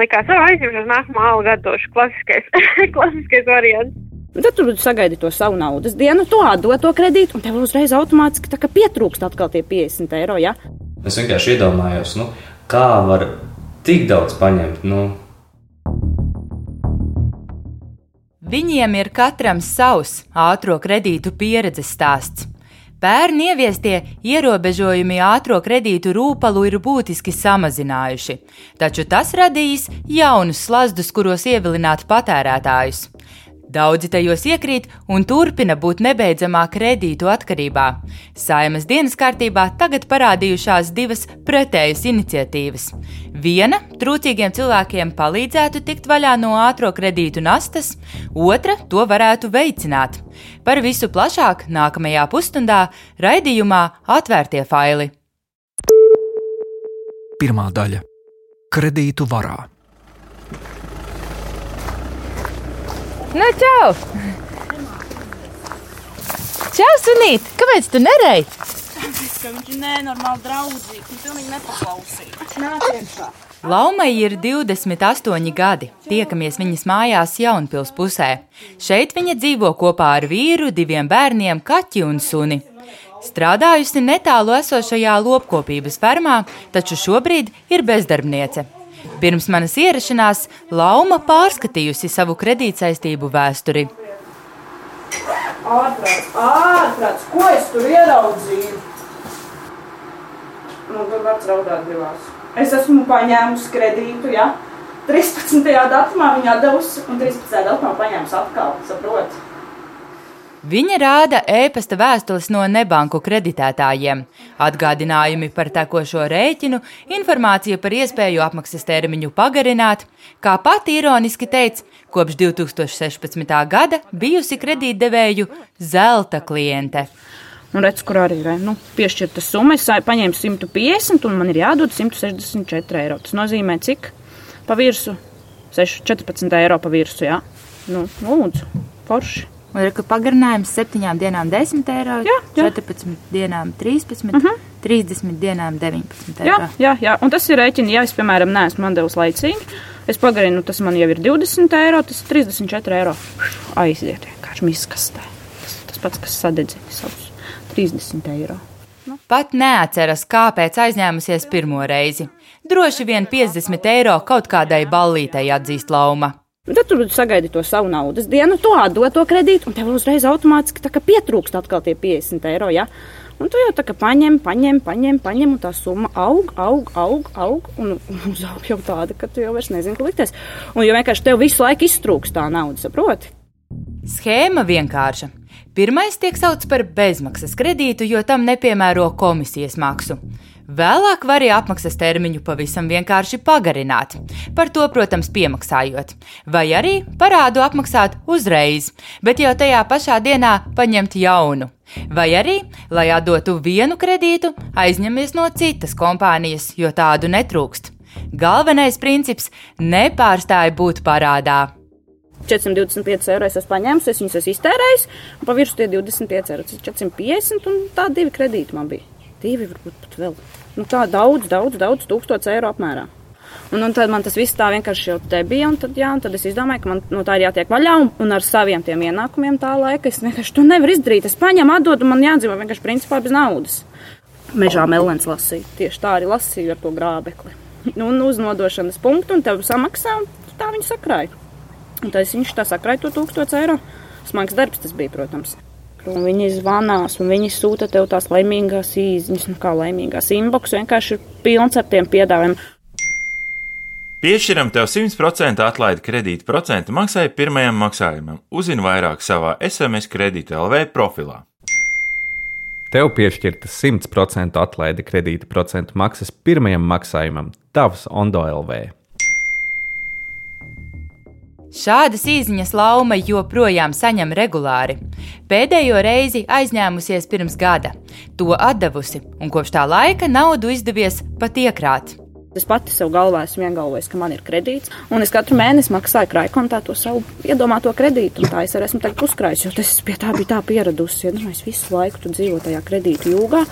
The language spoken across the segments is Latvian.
likās, ka aizņemšu uz nākamo algu atdošu klasiskais, klasiskais variants. Un tad tur sagaidi to savu naudas dienu, to atdod to kredītu, un tev uzreiz automātiski pietrūkst atkal tie 50 eiro. Ja? Es vienkārši iedomājos, nu, kā var tik daudz paņemt. Nu. Viņiem ir katram savs ātrā kredītu pieredzes stāsts. Pērn ieviestie ierobežojumi ātrā kredītu rūpalu ir būtiski samazinājuši, taču tas radīs jaunus slazdus, kuros ievilināt patērētājus. Daudzi tajos iekrīt un turpina būt nebeidzamā kredītu atkarībā. Saimas dienas kārtībā tagad parādījušās divas pretējas iniciatīvas. Viena trūcīgiem cilvēkiem palīdzētu tikt vaļā no ātrā kredītu nastas, otra to varētu veicināt. Par visu plašāk nākamajā pusstundā raidījumā Atvērtie faili. Pirmā daļa - kredītu varā. Nu, čau! Čau, sunīt! Kāpēc tu nereji? Tāpēc, ka viņš ir nenormāli draudzīgs, viņš pilnīgi iekšā! Laumai ir 28 gadi. Tiekamies viņas mājās Jaunpils pusē. Šeit viņa dzīvo kopā ar vīru, diviem bērniem, kaķi un suni. Strādājusi netālu esošajā lopkopības fermā, taču šobrīd ir bezdarbniece. Pirms manas ierašanās Lauma pārskatījusi savu kredītsaistību vēsturi. Ārprāts, ārprāts, ko es tur ieraudzīju? Nu, tur var raudāt divās. Es esmu paņēmusi kredītu, ja? 13. datumā viņa devusi, un 13. datumā paņēmusi atkal, saproti? Viņa rāda e-pasta vēstules no nebanku kreditētājiem, atgādinājumi par tekošo rēķinu, informācija par iespēju apmaksas termiņu pagarināt, kā pati ironiski teica, kopš 2016. gada bijusi kredītdevēju zelta kliente. Nu, redz, kur arī ir nu, piešķirta summa. Es paņēmu 150, un man ir jādod 164 eiro. Tas nozīmē, cik pa virsmu? 14 eiro pa virsmu. Nu, lūdzu, forši. Un ir pagarinājums 7 dienām 10 eiro, jā, jā. 14 dienām 13, uh -huh. 30 dienām 19 eiro. Jā, jā, jā. un tas ir rēķini, ja es, piemēram, neesmu man devis laicīgi. Es pagarinu, tas man jau ir 20 eiro, tas ir 34 eiro. Aiziet vienkārši miskastē. Tas, tas pats, kas sadedzina savus 30 eiro. Nu. Pat neatceras, kāpēc aizņēmusies pirmo reizi. Droši vien 50 eiro kaut kādai ballītei atzīst lauma. Un tad tur sagaidi to savu naudas dienu, to atdod to kredītu, un tev uzreiz automātiski pietrūkst atkal tie 50 eiro. Ja? Un tu jau tā kā paņem, paņem, paņem, paņem, un tā summa aug, aug, aug, aug un uzaug jau tāda, ka tu jau vairs nezini, ko likties. Un jau vienkārši tev visu laiku iztrūkst tā nauda, saproti? Schēma vienkārša. Pirmais tiek saukts par bezmaksas kredītu, jo tam nepiemēro komisijas maksu. Vēlāk var arī apmaksas termiņu pavisam vienkārši pagarināt, par to, protams, piemaksājot, vai arī parādu apmaksāt uzreiz, bet jau tajā pašā dienā paņemt jaunu. Vai arī, lai atdotu vienu kredītu, aizņemies no citas kompānijas, jo tādu netrūkst. Galvenais princips - nepārstāj būt parādā. 425 eiro es esmu paņēmis, es viņus esmu iztērējis, un pa virsmu tie 25 eiro. Tas ir 450, un tā divi kredīti man bija. Divi, varbūt pat vēl. Nu, tā daudz, daudz, daudz tūkstoši eiro apmērā. Un, un tad man tas viss tā vienkārši jau te bija, un tad, jā, un tad es izdomāju, ka man no tā ir jātiek vaļā, un, un ar saviem tiem ienākumiem tā laika es vienkārši to nevaru izdarīt. Es paņemu, atdodu, man jādzīvo vienkārši principā bez naudas. Mežā melnēns lasīja, tieši tā arī lasīju ar to grābekli. Nu, un uz nodošanas punktu, un tev samaksā, tā viņi sakrāja. Un tad viņš tā sakrāja to tūkstošu eiro. Smags darbs tas bija, protams. Un viņi zvanās, un viņi sūta tev tās laimīgās īsiņas, nu kā laimīgās inbox, vienkārši ir pilns ar tiem piedāvājumiem. Piešķiram tev 100% atlaidi kredīta procentu maksai pirmajam maksājumam. Uzzini vairāk savā SMS kredīta LV profilā. Tev piešķirta 100% atlaide kredīta procentu maksas pirmajam maksājumam, Tavs Ondo LV. Šādas īsiņas lauma joprojām saņem regulāri. Pēdējo reizi aizņēmusies pirms gada, to atdevusi, un kopš tā laika naudu izdevies pat iekrāt. Es pati sev galvā esmu iegalvojis, ka man ir kredīts, un es katru mēnesi maksāju krājkontā to savu iedomāto kredītu. Tā es arī esmu tagad uzkrājis, jo tas pie tā bija tā pieradusi. Ja, nu, es visu laiku dzīvoju tajā kredītu jūgā.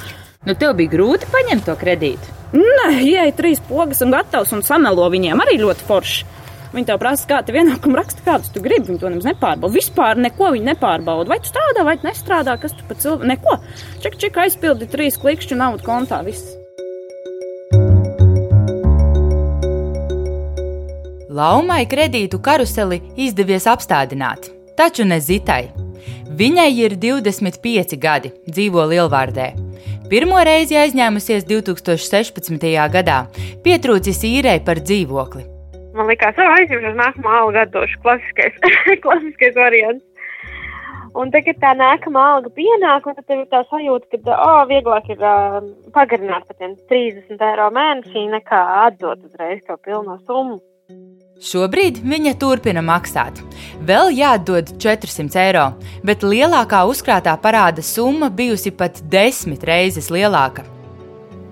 Nu, tev bija grūti paņemt to kredītu. Nē, ieej trīs pogas un gatavs un samelo viņiem arī ļoti forši. Viņi tev prasa, kā tu ienākumu raksta, kādus tu gribi. Viņi to nemaz nepārbauda. Vispār neko viņi nepārbauda. Vai tu strādā, vai nestrādā, kas tu par cilvēku. Neko. Ček, ček, aizpildi trīs klikšķu naudu kontā. Viss. Laumai kredītu karuseli izdevies apstādināt, taču ne Zitai. Viņai ir 25 gadi, dzīvo Lielvārdē. Pirmo reizi aizņēmusies 2016. gadā, pietrūcis īrei par dzīvokli. Man liekas, ka aizjūtas nākamā alga došu klasiskais, klasiskais variants. Un tagad tā nākamā alga pienāk, un tad ir tā sajūta, ka, oh, vieglāk ir uh, pagarināt par tiem 30 eiro mēnesī, nekā atdot uzreiz to pilno summu. Šobrīd viņa turpina maksāt. Vēl jāatdod 400 eiro, bet lielākā uzkrātā parāda summa bijusi pat desmit reizes lielāka.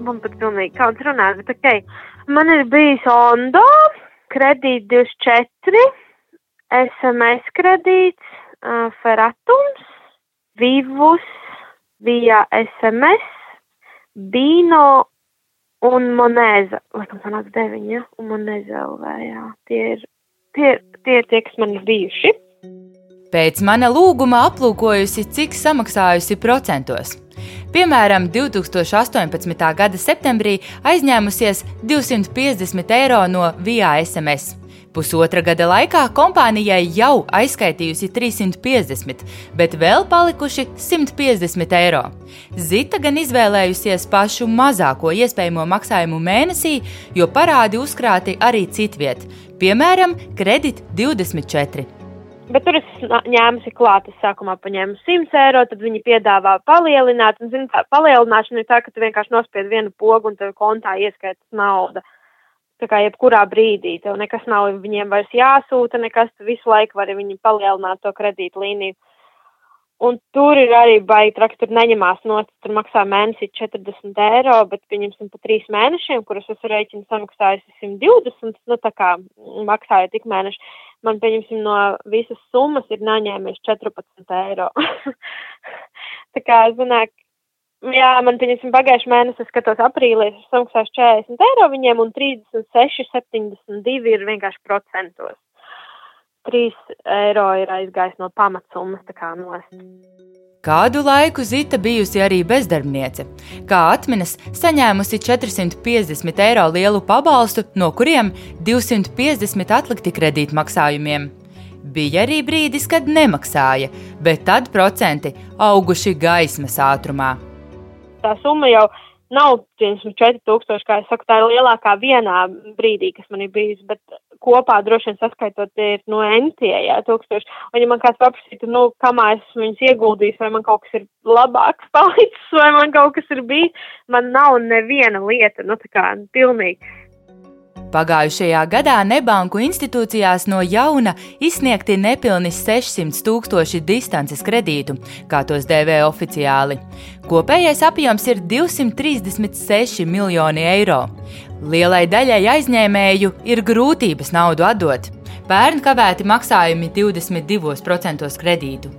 Man pat pilnīgi kauns runāt, bet ok. Man ir bijis Ondo, kredīt 24, SMS kredīts, uh, Feratums, Vivus, via SMS, Bino un Monēza. Laikam sanāk deviņi, ja? un Monēza LV, jā. Tie ir, tie, tie tie, kas man ir bijuši. Pēc mana lūguma aplūkojusi, cik samaksājusi procentos. Piemēram, 2018. gada septembrī aizņēmusies 250 eiro no VIA SMS. Pusotra gada laikā kompānijai jau aizskaitījusi 350, bet vēl palikuši 150 eiro. Zita gan izvēlējusies pašu mazāko iespējamo maksājumu mēnesī, jo parādi uzkrāti arī citviet, piemēram, kredīt 24. Bet tur es ņēmusi klāt, es sākumā paņēmu 100 eiro, tad viņi piedāvā palielināt, un, zini, tā palielināšana ir tā, ka tu vienkārši nospied vienu pogu un tev kontā ieskaitas nauda. Tā kā jebkurā brīdī tev nekas nav viņiem vairs jāsūta, nekas, tu visu laiku vari viņi palielināt to kredītu līniju. Un tur ir arī baigi traki, tur neņemās no, tur maksā mēnesī 40 eiro, bet pieņemsim pa trīs mēnešiem, kurus es rēķinu samaksājusi 120, nu tā kā maksāju tik mēneši, man pieņemsim no visas summas ir naņēmies 14 eiro. tā kā, zināk, jā, man pieņemsim pagājuši mēnesi, es skatos aprīlī, es samaksāšu 40 eiro viņiem un 36, 72 ir vienkārši procentos. 3 eiro ir aizgājis no pamatsummas, tā kā nost. Kādu laiku Zita bijusi arī bezdarbniece. Kā atminas, saņēmusi 450 eiro lielu pabalstu, no kuriem 250 atlikti kredītmaksājumiem. Bija arī brīdis, kad nemaksāja, bet tad procenti auguši gaismas ātrumā. tā summa jau nav 4000, kā es saku, tā ir lielākā vienā brīdī, kas man ir bijis, bet kopā droši vien saskaitot ir no entie, jā, tūkstoši. Un ja man kāds paprasītu, nu, kamā esmu viņus ieguldījis, vai man kaut kas ir labāks palicis, vai man kaut kas ir bijis, man nav neviena lieta, nu, tā kā pilnīgi. Pagājušajā gadā nebanku institūcijās no jauna izsniegti nepilni 600 tūkstoši distances kredītu, kā tos dēvē oficiāli. Kopējais apjoms ir 236 miljoni eiro. Lielai daļai aizņēmēju ir grūtības naudu atdot. Pērn kavēti maksājumi 22% kredītu.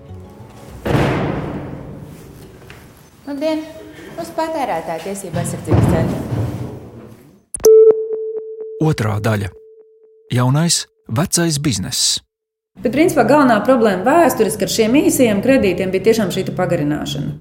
Labdien! Uz patērētāja tiesību aizsardzības centra. Otrā daļa - jaunais, vecais bizness. Bet, principā, galvenā problēma vēsturiski ar šiem īsajiem kredītiem bija tiešām šī pagarināšana.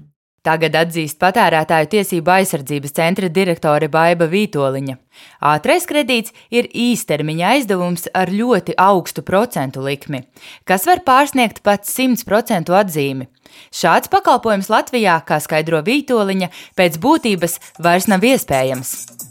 Tagad atzīst patērētāju tiesību aizsardzības centra direktore Baiva Vītoliņa. Ātrais kredīts ir īstermiņa aizdevums ar ļoti augstu procentu likmi, kas var pārsniegt pat 100% atzīmi. Šāds pakalpojums Latvijā, kā skaidro Vītoliņa, pēc būtības vairs nav iespējams.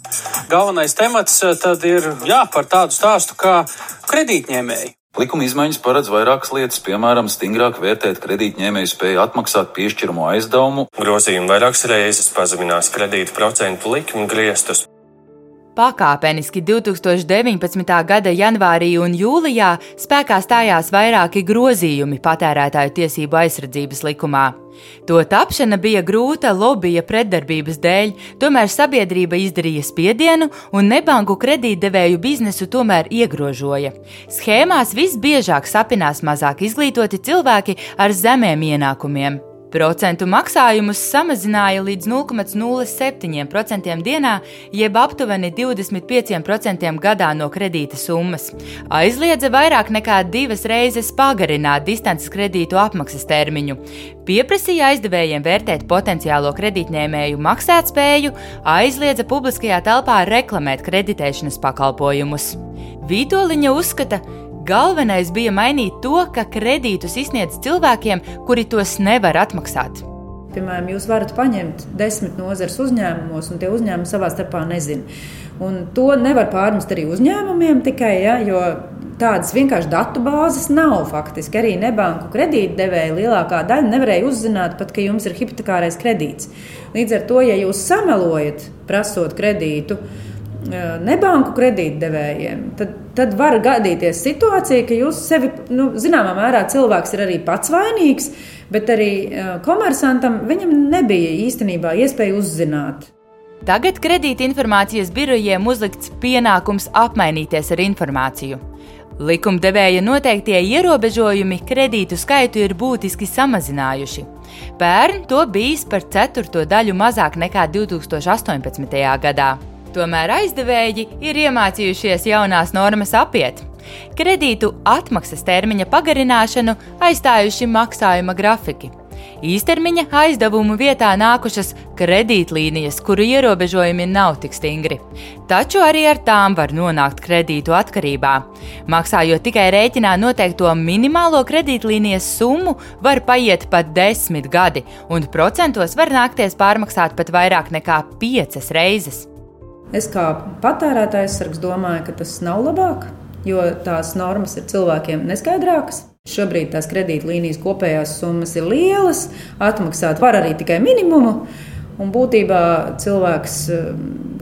Galvenais temats eh, tad ir jā, par tādu stāstu kā kredītņēmēji. Likuma izmaiņas paredz vairākas lietas, piemēram, stingrāk vērtēt kredītņēmēju spēju atmaksāt piešķiramo aizdevumu. Grozījumi vairākas reizes pazeminās kredītu procentu likmi griestus. Pakāpeniski 2019. gada janvārī un jūlijā spēkā stājās vairāki grozījumi patērētāju tiesību aizsardzības likumā. To tapšana bija grūta lobija pretdarbības dēļ, tomēr sabiedrība izdarīja spiedienu un nebanku kredītdevēju biznesu tomēr iegrožoja. Schēmās visbiežāk sapinās mazāk izglītoti cilvēki ar zemiem ienākumiem. Procentu maksājumus samazināja līdz 0,07% dienā, jeb aptuveni 25% gadā no kredīta summas. Aizliedza vairāk nekā divas reizes pagarināt distances kredītu apmaksas termiņu. Pieprasīja aizdevējiem vērtēt potenciālo kredītņēmēju maksātspēju, aizliedza publiskajā telpā reklamēt kreditēšanas pakalpojumus. Vītoliņa uzskata, ka Galvenais bija mainīt to, ka kredītus izsniedz cilvēkiem, kuri tos nevar atmaksāt. Piemēram, jūs varat paņemt desmit nozares uzņēmumos, un tie uzņēmumi savā starpā nezina. Un to nevar pārmest arī uzņēmumiem tikai, ja, jo tādas vienkārši datu bāzes nav. Faktiski arī nebanku kredītdevēja lielākā daļa nevarēja uzzināt, pat, ka jums ir hipotekārais kredīts. Līdz ar to, ja jūs samelojat, prasot kredītu, nebanku kredītdevējiem, tad, tad var gadīties situācija, ka jūs sevi, nu, zināmā mērā, cilvēks ir arī pats vainīgs, bet arī komersantam viņam nebija īstenībā iespēja uzzināt. Tagad kredītinformācijas birojiem uzlikts pienākums apmainīties ar informāciju. Likumdevēja noteiktie ierobežojumi kredītu skaitu ir būtiski samazinājuši. Pērn to bijis par ceturto daļu mazāk nekā 2018. gadā. Tomēr aizdevēji ir iemācījušies jaunās normas apiet. Kredītu atmaksas termiņa pagarināšanu aizstājuši maksājuma grafiki. Īstermiņa aizdevumu vietā nākušas kredītlīnijas, kuru ierobežojumi nav tik stingri. Taču arī ar tām var nonākt kredītu atkarībā. Maksājot tikai rēķinā noteikto minimālo kredītlīnijas summu, var paiet pat desmit gadi, un procentos var nākties pārmaksāt pat vairāk nekā piecas reizes. Es kā patērētājs sargs domāju, ka tas nav labāk, jo tās normas ir cilvēkiem neskaidrākas. Šobrīd tās kredītlīnijas kopējās summas ir lielas, atmaksāt var arī tikai minimumu. Un būtībā cilvēks eh,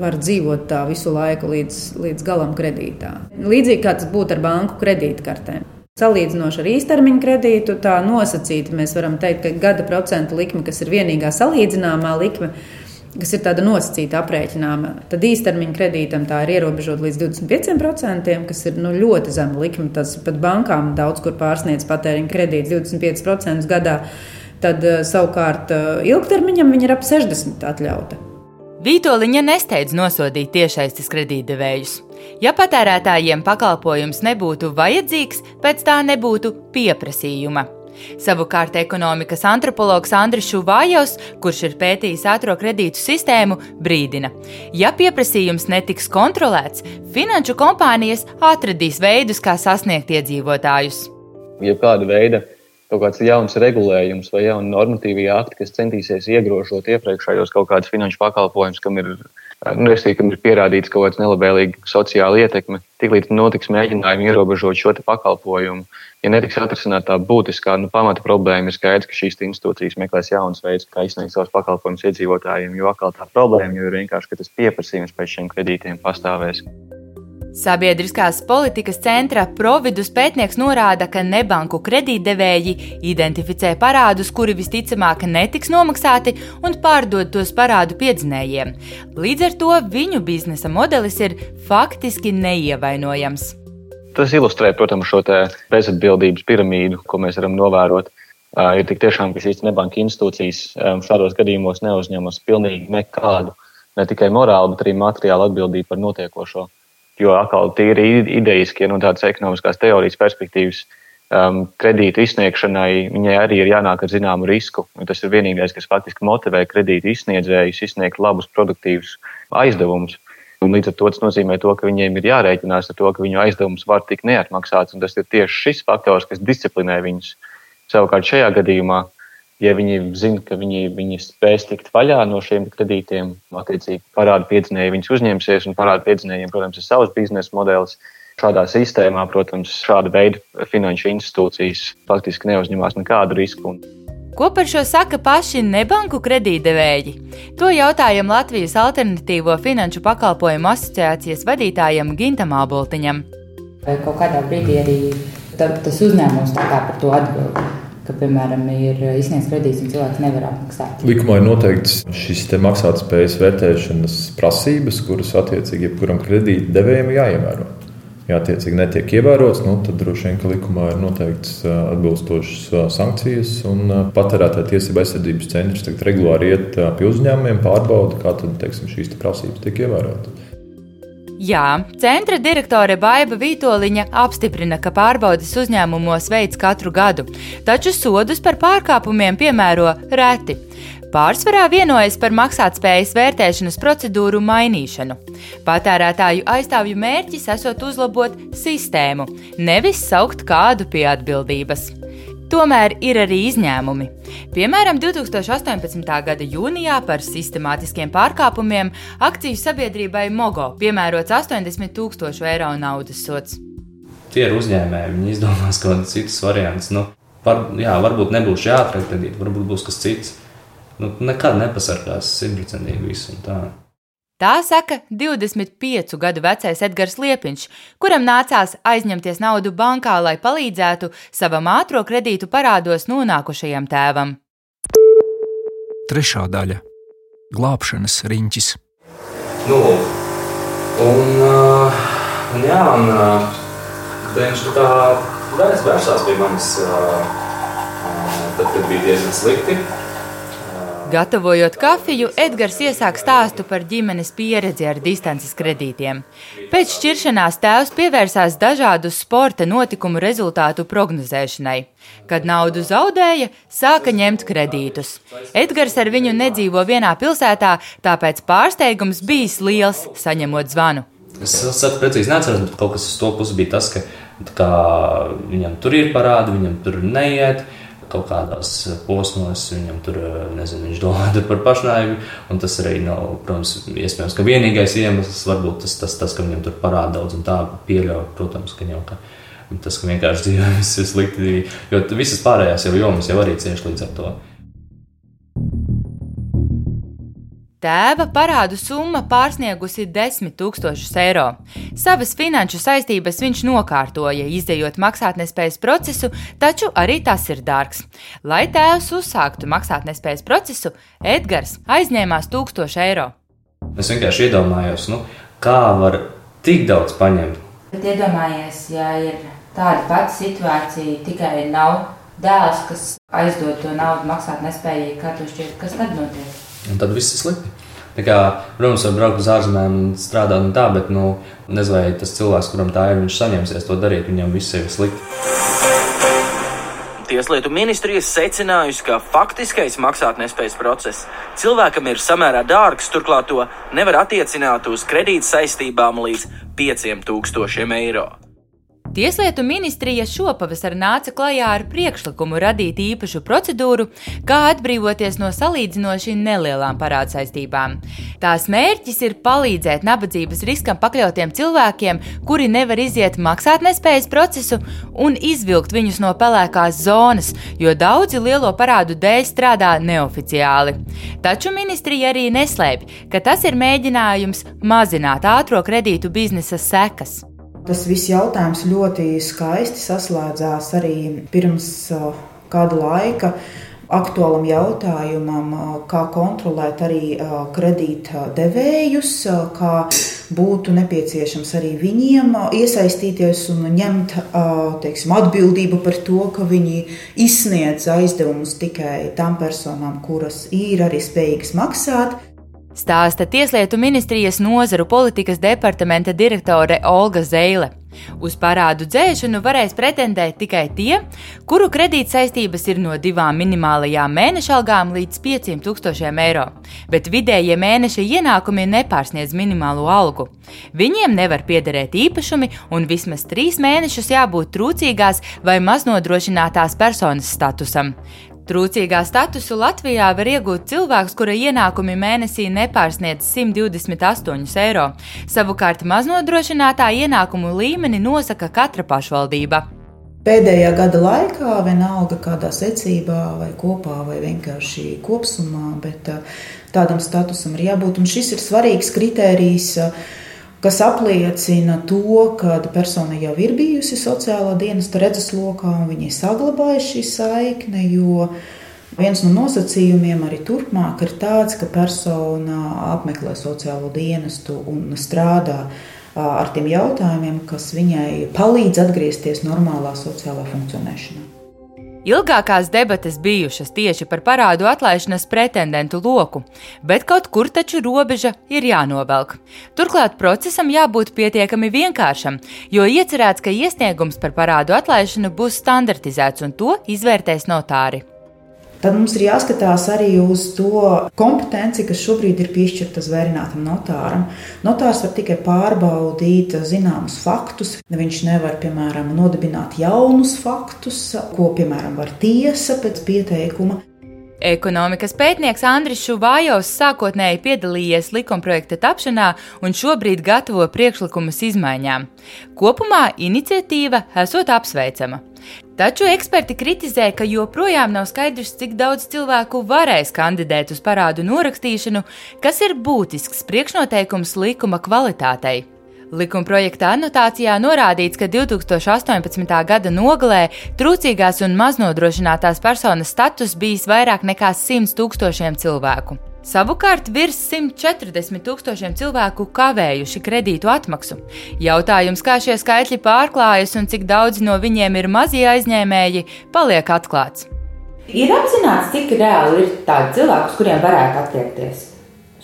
var dzīvot tā visu laiku līdz, līdz galam kredītā. Līdzīgi kā tas būtu ar banku kredītkartēm. Salīdzinoši ar īstermiņa kredītu, tā nosacīta mēs varam teikt, ka gada procentu likme, kas ir vienīgā salīdzināmā likme, kas ir tāda nosacīta aprēķināma, tad īstermiņa kredītam tā ir ierobežota līdz 25%, kas ir nu, ļoti zema likme. Tas pat bankām daudz kur pārsniedz patēriņa kredīts 25% gadā. Tad eh, savukārt eh, ilgtermiņam viņa ir ap 60% atļauta. Vītoliņa nesteidz nosodīt tiešaistes kredītdevējus. Ja patērētājiem pakalpojums nebūtu vajadzīgs, pēc tā nebūtu pieprasījuma. Savukārt ekonomikas antropologs Andris Šuvājovs, kurš ir pētījis ātrā kredītu sistēmu, brīdina, ja pieprasījums netiks kontrolēts, finanšu kompānijas atradīs veidus, kā sasniegt iedzīvotājus. Ja kāda veida kaut kāds jauns regulējums vai jauna normatīvā akti, kas centīsies iegrožot iepriekšējos kaut kādus finanšu pakalpojumus, kam ir, nu, restīvi, kam ir pierādīts kaut kāds nelabvēlīgs sociāla ietekme, tiklīdz notiks mēģinājumi ierobežot šo pakalpojumu ja netiks atrisināta tā būtiskā nu, pamata problēma, ir skaidrs, ka šīs institūcijas meklēs jaunus veidus, kā izsniegt savus pakalpojumus iedzīvotājiem. Jo atkal tā problēma ir vienkārši, ka tas pieprasījums pēc šiem kredītiem pastāvēs. Sabiedriskās politikas centra Providus pētnieks norāda, ka nebanku kredītdevēji identificē parādus, kuri visticamāk netiks nomaksāti un pārdod tos parādu piedzinējiem. Līdz ar to viņu biznesa modelis ir faktiski neievainojams. Tas ilustrē, protams, šo bezatbildības piramīdu, ko mēs varam novērot. Uh, ir tik tiešām, ka šīs nebanka institūcijas um, šādos gadījumos neuzņemas pilnīgi nekādu, ne tikai morālu, bet arī materiālu atbildību par notiekošo. Jo atkal tīri idejiski, ja no tādas ekonomiskās teorijas perspektīvas, um, kredītu izsniegšanai viņai arī ir jānāk ar zināmu risku. Tas ir vienīgais, kas faktiski motivē kredītu izsniedzējus izsniegt labus, produktīvus aizdevumus. Un līdz ar to tas nozīmē, to, ka viņiem ir jārēķinās ar to, ka viņu aizdevums var tikt neatmaksāts. Tas ir tieši šis faktors, kas disciplinē viņus. Savukārt šajā gadījumā, ja viņi zina, ka viņi, viņi spēs tikt vaļā no šiem kredītiem, attiecīgi parādu piedzinēji viņus uzņemsies, un parādu piedzinējiem, protams, ir savs biznesa modelis. Šādā sistēmā, protams, šāda veida finanšu institūcijas faktiski neuzņemās nekādu risku. Ko par šo saka paši nebanku kredītdevēji? To jautājam Latvijas Alternatīvo finanšu pakalpojumu asociācijas vadītājam Gintam Āboltiņam. Vai kaut kādā brīdī arī tas uzņēmums tā kā par to atbild? Ka, piemēram, ir izsniegts kredīts un cilvēks nevar apmaksāt. Likumā ir noteikts šīs maksātspējas vērtēšanas prasības, kuras attiecīgi jebkuram kredītdevējam jāievēro. ja attiecīgi netiek ievērots, nu, tad droši vien, likumā ir noteikts atbilstošas sankcijas. Patērētāja tiesība aizsardzības centrs regulāri iet pie uzņēmumiem, pārbauda, kā tad, teiksim, šīs prasības tiek ievērotas. Jā, centra direktore Baiva Vitoļiņa apstiprina, ka pārbaudas uzņēmumos veids katru gadu, taču sodus par pārkāpumiem piemēro reti. Pārsvarā vienojas par maksātspējas vērtēšanas procedūru mainīšanu. Patērētāju aizstāvju mērķis esot uzlabot sistēmu, nevis saukt kādu pie atbildības. Tomēr ir arī izņēmumi. Piemēram, 2018. gada jūnijā par sistemātiskiem pārkāpumiem akciju sabiedrībai Mogo piemērots 80 tūkstošu eiro naudas sots. Tie ir uzņēmēji, viņi izdomās kaut kādus citus variantus. Nu, var, jā, varbūt nebūs jāatrod kredīti, varbūt būs kas cits. Nu, nekad nepasargās simtprocentīgi visu. Tā saka 25 gadu vecais Edgars Liepiņš, kuram nācās aizņemties naudu bankā, lai palīdzētu savam ātrā kredītu parādos nonākušajam tēvam. Trešā daļa - glābšanas riņķis. Nu, un, uh, un jā, un uh, viņš tā vērsās pie manis, uh, uh, tad, kad bija diezgan slikti. Gatavojot kafiju, Edgars iesāk stāstu par ģimenes pieredzi ar distances kredītiem. Pēc šķiršanās tēvs pievērsās dažādu sporta notikumu rezultātu prognozēšanai. Kad naudu zaudēja, sāka ņemt kredītus. Edgars ar viņu nedzīvo vienā pilsētā, tāpēc pārsteigums bijis liels, saņemot zvanu. Es saprotu, precīzi neatceros, bet kaut kas uz to pusi bija tas, ka viņam tur ir parādi, viņam tur neiet kaut kādās posmos viņam tur, nezinu, viņš domā par pašnāvību. Un tas arī nav, protams, iespējams, ka vienīgais iemesls varbūt tas, tas, tas ka viņam tur parāda daudz un tā pieļauj, protams, ka jau ka. Tas, ka vienkārši viss ir slikti, jo visas pārējās jau jomas jau arī cieši līdz ar to. Tēva parādu summa pārsniegusi 10 000 eiro. Savas finanšu saistības viņš nokārtoja, izdejot maksātnespējas procesu, taču arī tas ir dārgs. Lai tēvs uzsāktu maksātnespējas procesu, Edgars aizņēmās 1000 eiro. Es vienkārši iedomājos, nu, kā var tik daudz paņemt. Bet iedomājies, ja ir tāda pati situācija, tikai nav dēls, kas aizdod to naudu maksātnespējai, kā tu šķiet, kas tad notiek? Un tad viss ir slikti. Kā, protams, var braukt uz ārzemēm un strādāt un tā, bet nu, nezinu, vai tas cilvēks, kuram tā ir, viņš saņemsies to darīt, viņam viss ir slikti. Tieslietu ministrija secinājusi, ka faktiskais maksātnespējas process cilvēkam ir samērā dārgs, turklāt to nevar attiecināt uz kredīt saistībām līdz 5000 eiro. Tieslietu ministrija šopavasar nāca klajā ar priekšlikumu radīt īpašu procedūru, kā atbrīvoties no salīdzinoši nelielām parādsaistībām. Tās mērķis ir palīdzēt nabadzības riskam pakļautiem cilvēkiem, kuri nevar iziet maksātnespējas procesu un izvilkt viņus no pelēkās zonas, jo daudzi lielo parādu dēļ strādā neoficiāli. Taču ministrija arī neslēpj, ka tas ir mēģinājums mazināt ātrā kredītu biznesa sekas. Tas viss jautājums ļoti skaisti saslēdzās arī pirms kāda laika aktuālam jautājumam, kā kontrolēt arī kredītdevējus, kā būtu nepieciešams arī viņiem iesaistīties un ņemt teiksim, atbildību par to, ka viņi izsniedz aizdevumus tikai tām personām, kuras ir arī spējīgas maksāt. Stāsta Tieslietu ministrijas nozaru politikas departamenta direktore Olga Zeile. Uz parādu dzēšanu varēs pretendēt tikai tie, kuru kredītsaistības ir no divām minimālajām mēneša algām līdz 5000 eiro, bet vidējie mēneša ienākumi nepārsniedz minimālo algu. Viņiem nevar piederēt īpašumi un vismaz trīs mēnešus jābūt trūcīgās vai maznodrošinātās personas statusam. Trūcīgā statusu Latvijā var iegūt cilvēks, kura ienākumi mēnesī nepārsniedz 128 eiro. Savukārt maznodrošinātā ienākumu līmeni nosaka katra pašvaldība. Pēdējā gada laikā, vienalga kādā secībā, vai kopā, vai vienkārši kopumā, bet tādam statusam ir jābūt. Un šis ir svarīgs kritērijs kas apliecina to, ka persona jau ir bijusi sociālā dienesta redzeslokā un viņi ir saglabājuši šī saikne. Jo viens no nosacījumiem arī turpmāk ir tāds, ka persona apmeklē sociālo dienestu un strādā ar tiem jautājumiem, kas viņai palīdz atgriezties normālā sociālā funkcionēšanā. Ilgākās debates bijušas tieši par parādu atlaišanas pretendentu loku, bet kaut kur taču robeža ir jānovelk. Turklāt procesam jābūt pietiekami vienkāršam, jo iecerēts, ka iesniegums par parādu atlaišanu būs standartizēts un to izvērtēs notāri. Tad mums ir jāskatās arī uz to kompetenci, kas šobrīd ir piešķirta zvērinātam notāram. Notārs var tikai pārbaudīt zināmus faktus. Viņš nevar, piemēram, nodibināt jaunus faktus, ko, piemēram, var tiesa pēc pieteikuma. Ekonomikas pētnieks Andris Šuvājovs sākotnēji piedalījies likumprojekta tapšanā un šobrīd gatavo priekšlikumus izmaiņām. Kopumā iniciatīva esot apsveicama. Taču eksperti kritizē, ka joprojām nav skaidrs, cik daudz cilvēku varēs kandidēt uz parādu norakstīšanu, kas ir būtisks priekšnoteikums likuma kvalitātei. Likuma projekta anotācijā norādīts, ka 2018. gada nogalē trūcīgās un maznodrošinātās personas status bijis vairāk nekā 100 tūkstošiem cilvēku. Savukārt virs 140 tūkstošiem cilvēku kavējuši kredītu atmaksu. Jautājums, kā šie skaitļi pārklājas un cik daudzi no viņiem ir mazie aizņēmēji, paliek atklāts. Ir apzināts, cik reāli ir tādi cilvēki, uz kuriem varētu attiekties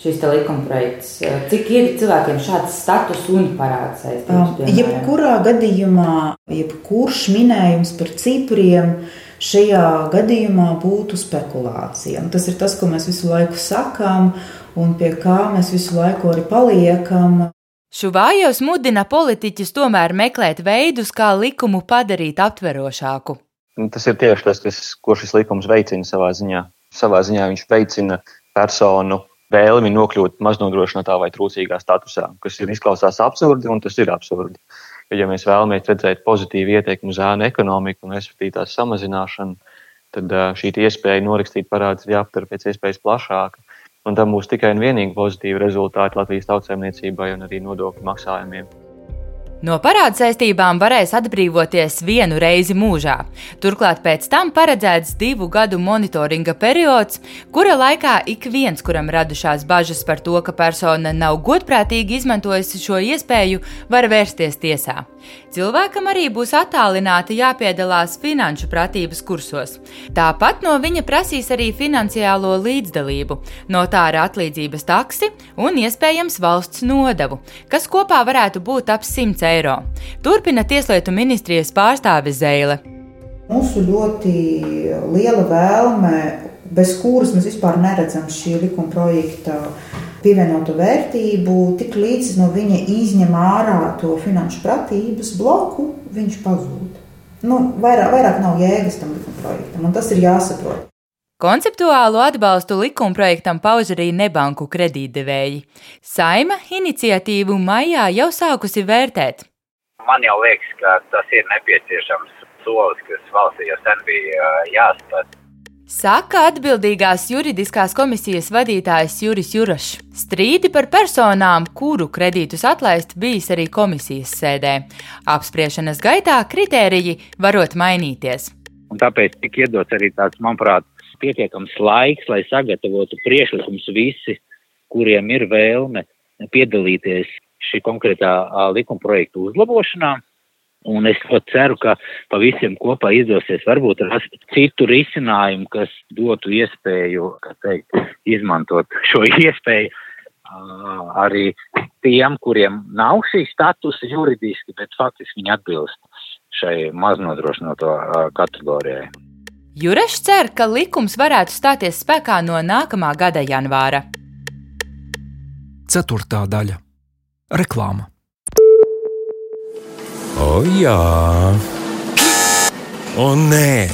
šis likumprojekts. Cik ir cilvēkiem šāds status un parāds saistības? Um, jebkurā gadījumā, jebkurš minējums par cipriem šajā gadījumā būtu spekulācija. Un tas ir tas, ko mēs visu laiku sakām un pie kā mēs visu laiku arī paliekam. Šuvājos mudina politiķus tomēr meklēt veidus, kā likumu padarīt aptverošāku. Tas ir tieši tas, kas, ko šis likums veicina savā ziņā. Savā ziņā viņš veicina personu vēlmi nokļūt maznodrošinātā vai trūcīgā statusā, kas ir izklausās absurdi, un tas ir absurdi. Jo, ja mēs vēlamies redzēt pozitīvu ietekmi uz ēnu ekonomiku un respektīvi tās samazināšanu, tad šī iespēja norakstīt parādus ir jāaptver pēc iespējas plašāka. Un tam būs tikai un vienīgi pozitīvi rezultāti Latvijas tautsēmniecībai un arī nodokļu maksājumiem. No parāda saistībām varēs atbrīvoties vienu reizi mūžā. Turklāt pēc tam paredzēts divu gadu monitoringa periods, kura laikā ik viens, kuram radušās bažas par to, ka persona nav godprātīgi izmantojusi šo iespēju, var vērsties tiesā. Cilvēkam arī būs attālināti jāpiedalās finanšu pratības kursos. Tāpat no viņa prasīs arī finansiālo līdzdalību, notāra atlīdzības taksi un iespējams valsts nodevu, kas kopā varētu būt ap 100 eiro. Turpina Tieslietu ministrijas pārstāve Zeile. Mūsu ļoti liela vēlme, bez kuras mēs vispār neredzam šī likuma projekta pievienotu vērtību, tik līdz no viņa izņem ārā to finanšu pratības bloku, viņš pazūd. Nu, vairāk, vairāk nav jēgas tam likuma projektam, un tas ir jāsaprot. Konceptuālu atbalstu likumprojektam pauž arī nebanku kredītdevēji. Saima iniciatīvu maijā jau sākusi vērtēt. Man jau liekas, ka tas ir nepieciešams solis, kas valstī jau sen bija jāspēr. Saka atbildīgās juridiskās komisijas vadītājs Juris Jurašs. Strīdi par personām, kuru kredītus atlaist, bijis arī komisijas sēdē. Apspriešanas gaitā kritēriji varot mainīties. Un tāpēc tika iedots arī tāds, manuprāt, pietiekams laiks, lai sagatavotu priekšlikumus visi, kuriem ir vēlme piedalīties šī konkrētā likuma projekta uzlabošanā. Un es ļoti ceru, ka pa visiem kopā izdosies varbūt rast citu risinājumu, kas dotu iespēju, kā teikt, izmantot šo iespēju arī tiem, kuriem nav šī statusa juridiski, bet faktiski viņi atbilst šai maznodrošināto kategorijai. Jurešs cer, ka likums varētu stāties spēkā no nākamā gada janvāra. Ceturtā daļa - reklāma. O, jā, o, nē,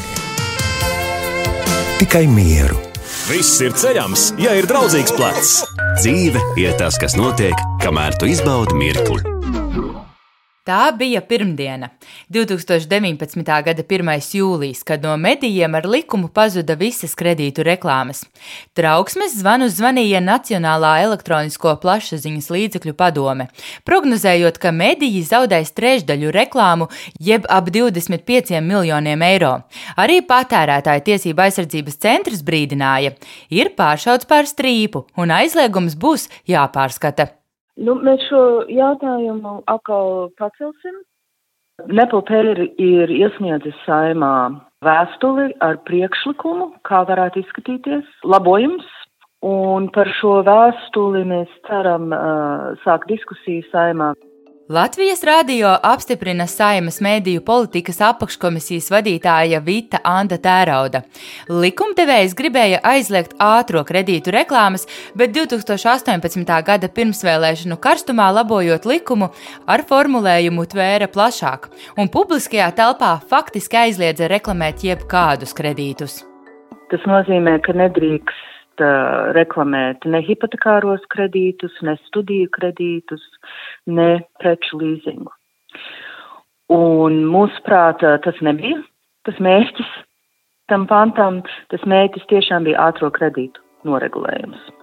tikai mieru. Viss ir ceļams, ja ir draudzīgs plecs. Dzīve ir tas, kas notiek, kamēr tu izbaudi mirkli. Tā bija pirmdiena, 2019. gada 1. jūlijas, kad no medijiem ar likumu pazuda visas kredītu reklāmas. Trauksmes zvanu zvanīja Nacionālā elektronisko plašsaziņas līdzekļu padome, prognozējot, ka mediji zaudēs trešdaļu reklāmu, jeb ap 25 miljoniem eiro. Arī patērētāja tiesība aizsardzības centrs brīdināja, ir pāršauts pār strīpu un aizliegums būs jāpārskata. Nu, mēs šo jautājumu atkal pacelsim. Nepelpēri ir iesniedzis saimā vēstuli ar priekšlikumu, kā varētu izskatīties labojums, un par šo vēstuli mēs ceram uh, sākt diskusiju saimā. Latvijas radio apstiprina Saimas mēdīju politikas apakškomisijas vadītāja Vita Anda Tērauda. Likumdevējs gribēja aizliegt ātro kredītu reklāmas, bet 2018. gada pirmsvēlēšanu karstumā labojot likumu ar formulējumu tvēra plašāk, un publiskajā telpā faktiski aizliedza reklamēt jebkādus kredītus. Tas nozīmē, ka nedrīkst uh, reklamēt ne hipotekāros kredītus, ne studiju kredītus, ne preču līzingu. Un mūsuprāt, tas nebija tas mērķis tam pantam. Tas mērķis tiešām bija ātro kredītu noregulējums.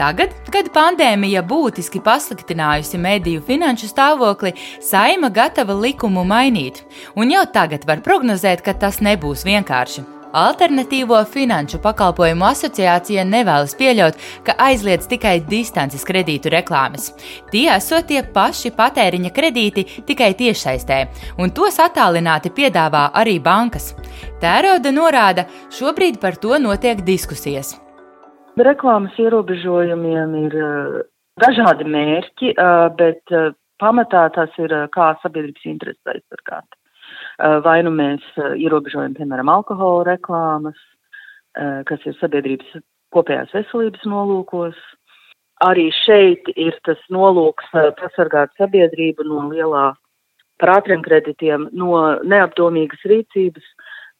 Tagad, kad pandēmija būtiski pasliktinājusi mediju finanšu stāvokli, Saima gatava likumu mainīt, un jau tagad var prognozēt, ka tas nebūs vienkārši. Alternatīvo finanšu pakalpojumu asociācija nevēlas pieļaut, ka aizliedz tikai distances kredītu reklāmas. Tie esot tie paši patēriņa kredīti tikai tiešsaistē, un tos attālināti piedāvā arī bankas. Tērauda norāda, šobrīd par to notiek diskusijas. Reklāmas ierobežojumiem ir dažādi mērķi, bet pamatā tas ir kā sabiedrības intereses aizsargāt. Eh, vai nu mēs eh, ierobežojam, piemēram, alkohola reklāmas, eh, kas ir sabiedrības kopējās veselības nolūkos. Arī šeit ir tas nolūks pasargāt sabiedrību no lielā par ātriem kreditiem, no neapdomīgas rīcības,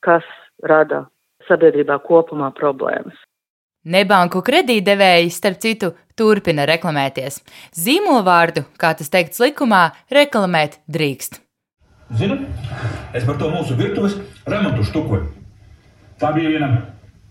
kas rada sabiedrībā kopumā problēmas. Nebanku kredītdevēji, starp citu, turpina reklamēties. Zīmolvārdu, kā tas teikts likumā, reklamēt drīkst. Zini, es par to mūsu virtuves remontu štukoju. Tā bija viena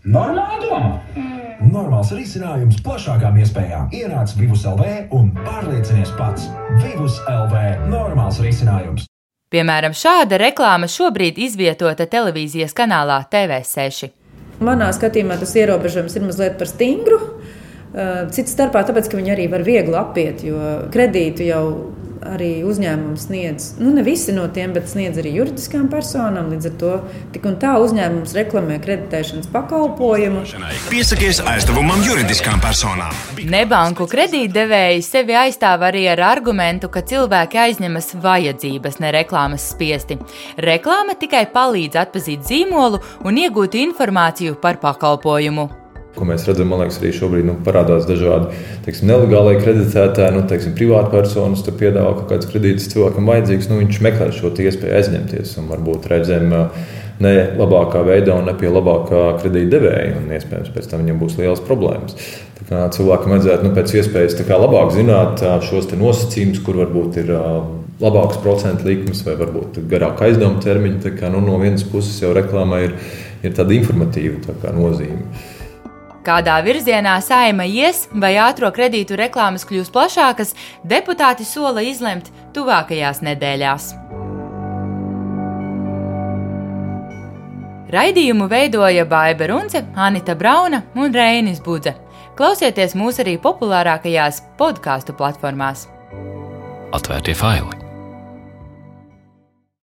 normāla doma. Mm. Normāls risinājums plašākām iespējām. Ienāc Vivus LV un pārliecinies pats. Vivus LV - normāls risinājums. Piemēram, šāda reklāma šobrīd izvietota televīzijas kanālā TV6. Manā skatījumā tas ierobežojums ir mazliet par stingru. Cits starpā tāpēc, ka viņi arī var viegli apiet, jo kredītu jau arī uzņēmums sniedz, nu ne visi no tiem, bet sniedz arī juridiskām personām. Līdz ar to tik un tā uzņēmums reklamē kreditēšanas pakalpojumu. Piesakies aizdevumam juridiskām personām. Nebanku kredītdevēji sevi aizstāv arī ar argumentu, ka cilvēki aizņemas vajadzības, ne reklāmas spiesti. Reklāma tikai palīdz atpazīt zīmolu un iegūt informāciju par pakalpojumu. Ko mēs redzam, man liekas, arī šobrīd nu, parādās dažādi teiksim, nelegālie kreditētāji, nu, teiksim, privātpersonas piedāvā kaut kādas kredītas cilvēkam vajadzīgas. Nu, viņš meklē šo iespēju aizņemties un varbūt reizēm ne labākā veidā un ne pie labākā kredīta devēja. Iespējams, pēc tam viņam būs liels problēmas. Cilvēkam vajadzētu nu, pēc iespējas labāk zināt šos nosacījumus, kur varbūt ir labāks procentu likmes vai varbūt garāka aizdevuma termiņa. Kā, nu, no vienas puses jau reklāmai ir, ir tāda informatīva tā kā, nozīme. Kādā virzienā saima ies, vai ātrā kredītu reklāmas kļūs plašākas, deputāti sola izlemt tuvākajās nedēļās. Raidījumu veidoja Baiva Runce, Anita Brauna un Reinis Budze. Klausieties mūs arī populārākajās podkāstu platformās. Atvērtie faili!